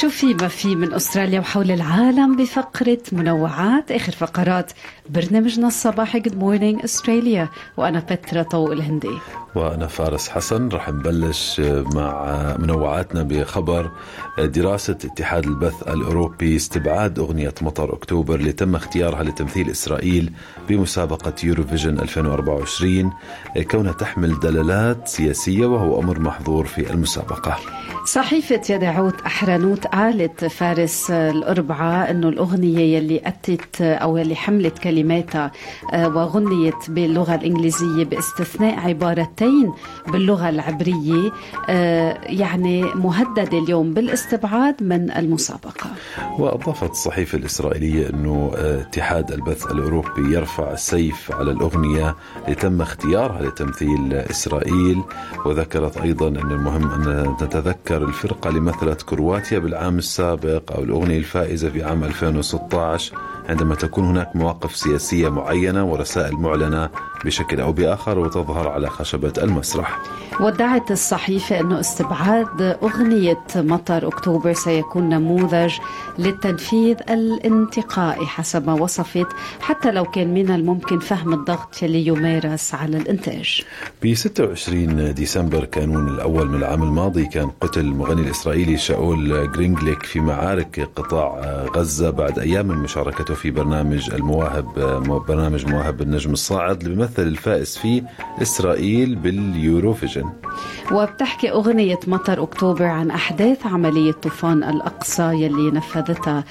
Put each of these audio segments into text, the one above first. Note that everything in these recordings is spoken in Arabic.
شو في ما في من أستراليا وحول العالم بفقرة منوعات. آخر فقرات برنامجنا الصباحي Good Morning Australia وأنا بترا طوق الهندي. وأنا فارس حسن. رح نبلش مع منوعاتنا بخبر دراسة اتحاد البث الأوروبي استبعاد أغنية مطر أكتوبر اللي تم اختيارها لتمثيل إسرائيل بمسابقة يوروفيجن 2024 كونها تحمل دلالات سياسية وهو أمر محظور في المسابقة. صحيفة يدعوت أحرنوت قالت فارس الأربعة أنه الأغنية يلي أتت أو يلي حملت كلماتها وغنيت باللغة الإنجليزية باستثناء عبارتين باللغة العبرية يعني مهددة اليوم بالاستبعاد من المسابقة. وأضافت الصحيفة الإسرائيلية أنه اتحاد البث الأوروبي يرفع السيف على الأغنية اللي تم اختيارها لتمثيل إسرائيل وذكرت أيضا أن المهم أن نتذكر الفرقة اللي مثلت كرواتيا بالعام السابق أو الأغنية الفائزة في عام 2016 عندما تكون هناك مواقف سياسية معينة ورسائل معلنة بشكل أو بآخر وتظهر على خشبة المسرح. ودعت الصحيفة أنه استبعاد أغنية مطر أكتوبر سيكون نموذج للتنفيذ الانتقائي حسب ما وصفت حتى لو كان من الممكن فهم الضغط يلي يمارس على الإنتاج. ب 26 ديسمبر كانون الأول من العام الماضي كان قتل المغني الإسرائيلي شاول جرينجليك في معارك قطاع غزة بعد أيام من مشاركته في برنامج المواهب برنامج مواهب النجم الصاعد اللي بيمثل الفائز فيه إسرائيل باليوروفيجن. وبتحكي أغنية مطر أكتوبر عن أحداث عملية طوفان الأقصى يلي نفذتها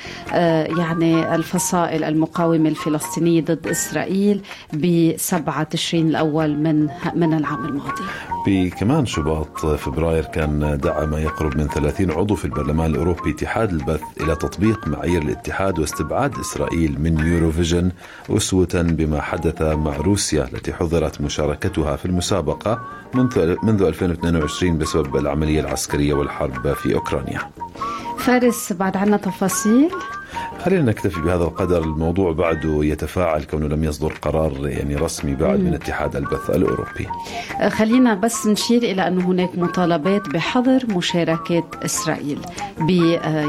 يعني الفصائل المقاومة الفلسطينية ضد إسرائيل ب 7 تشرين الأول من من العام الماضي. بكمان شباط فبراير كان دعا ما يقرب من 30 عضو في البرلمان الأوروبي اتحاد البث إلى تطبيق معايير الاتحاد واستبعاد إسرائيل من يوروفيجن أسوة بما حدث مع روسيا التي حظرت مشاركتها في المسابقة منذ منذ 2022 بسبب العملية العسكرية والحرب في أوكرانيا. فارس بعد عنا تفاصيل. خلينا نكتفي بهذا القدر. الموضوع بعده يتفاعل كونه لم يصدر قرار يعني رسمي بعد من اتحاد البث الأوروبي. خلينا بس نشير إلى أنه هناك مطالبات بحظر مشاركة إسرائيل ب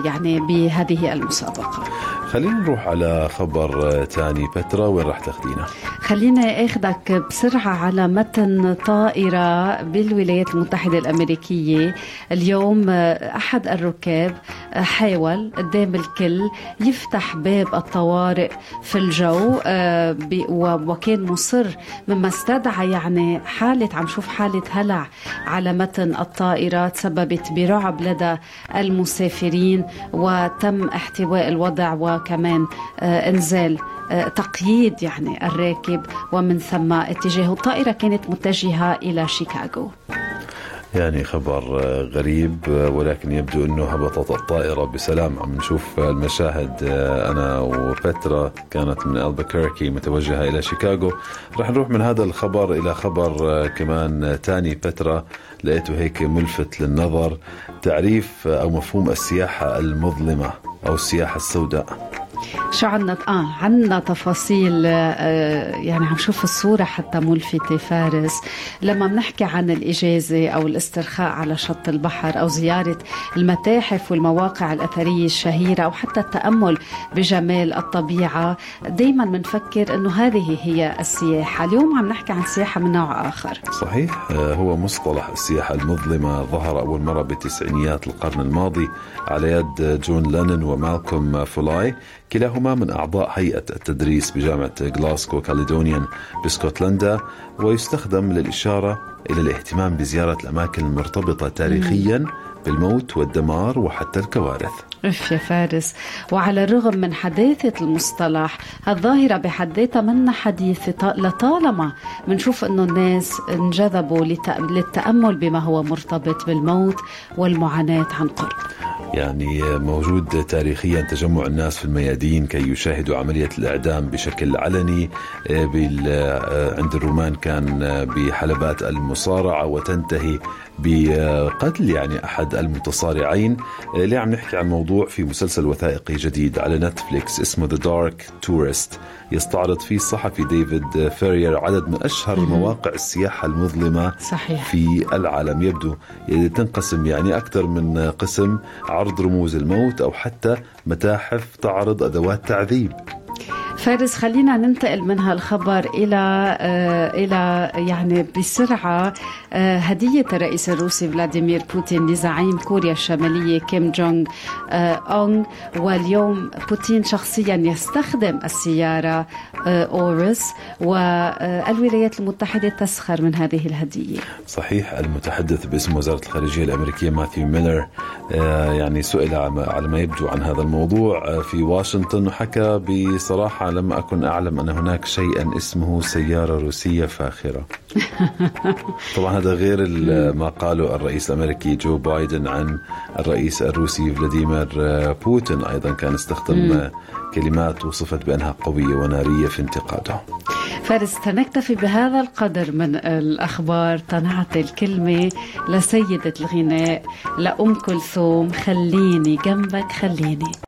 يعني بهذه المسابقة. خلينا نروح على خبر تاني. بترا وين راح تاخدينا خلينا أخذك بسرعة على متن طائرة بالولايات المتحدة الأمريكية. اليوم أحد الركاب حاول قدام الكل يفتح باب الطوارئ في الجو وكان مصر مما استدعى يعني حالة عم شوف حالة هلع على متن الطائرة تسببت برعب لدى المسافرين وتم احتواء الوضع وكمان انزال تقييد يعني الراكب ومن ثم اتجاه الطائرة كانت متجهة إلى شيكاغو. يعني خبر غريب ولكن يبدو إنه هبطت الطائرة. بسلام عم نشوف المشاهد. أنا وبترا كانت من البكيركي متوجهة إلى شيكاغو. رح نروح من هذا الخبر إلى خبر كمان تاني. بترا لقيته هيك ملفت للنظر. تعريف أو مفهوم السياحة المظلمة أو السياحة السوداء. شو عنا آه عنا تفاصيل آه يعني عم شوف الصورة حتى ملفتة فارس. لما بنحكي عن الإجازة أو الاسترخاء على شط البحر أو زيارة المتاحف والمواقع الأثرية الشهيرة أو حتى التأمل بجمال الطبيعة دائما بنفكر إنه هذه هي السياحة. اليوم عم نحكي عن سياحة من نوع آخر. صحيح هو مصطلح السياحة المظلمة ظهر أول مرة بتسعينيات القرن الماضي على يد جون لينون ومالكوم فولي. كلاهما من أعضاء هيئة التدريس بجامعة غلاسكو كاليدونيان باسكتلندا ويستخدم للإشارة إلى الاهتمام بزيارة الأماكن المرتبطة تاريخيا بالموت والدمار وحتى الكوارث. أف يا فارس. وعلى الرغم من حداثة المصطلح الظاهرة بحد ذاتها منا حديثة لطالما بنشوف إنه الناس انجذبوا للتأمل بما هو مرتبط بالموت والمعاناة عن قرب. يعني موجود تاريخيا تجمع الناس في الميادين كي يشاهدوا عملية الإعدام بشكل علني عند الرومان كان بحلبات المصارعة وتنتهي بقتل يعني أحد المتصارعين. اللي عم نحكي عن موضوع في مسلسل وثائقي جديد على نتفليكس اسمه The Dark Tourist يستعرض فيه الصحفي ديفيد فارير عدد من أشهر مواقع السياحة المظلمة صحيح. في العالم. يبدو تنقسم يعني أكثر من قسم عرض رموز الموت أو حتى متاحف تعرض أدوات تعذيب. فارس خلينا ننتقل من هالخبر إلى آه إلى يعني بسرعة آه هدية الرئيس الروسي فلاديمير بوتين لزعيم كوريا الشمالية كيم جونغ آه أون. واليوم بوتين شخصيا يستخدم السيارة أوروس والولايات المتحدة تسخر من هذه الهدية. صحيح المتحدث باسم وزارة الخارجية الأمريكية ماثيو ميلر يعني سئل على ما يبدو عن هذا الموضوع في واشنطن وحكى بصراحة لم أكن أعلم أن هناك شيئا اسمه سيارة روسية فاخرة. طبعا هذا غير ما قاله الرئيس الأمريكي جو بايدن عن الرئيس الروسي فلاديمير بوتين. أيضا كان استخدم كلمات وصفت بأنها قوية ونارية في انتقاده. فارس تنكتفي بهذا القدر من الأخبار. تنعطي الكلمة لسيدة الغناء لأم كلثوم خليني جنبك خليني.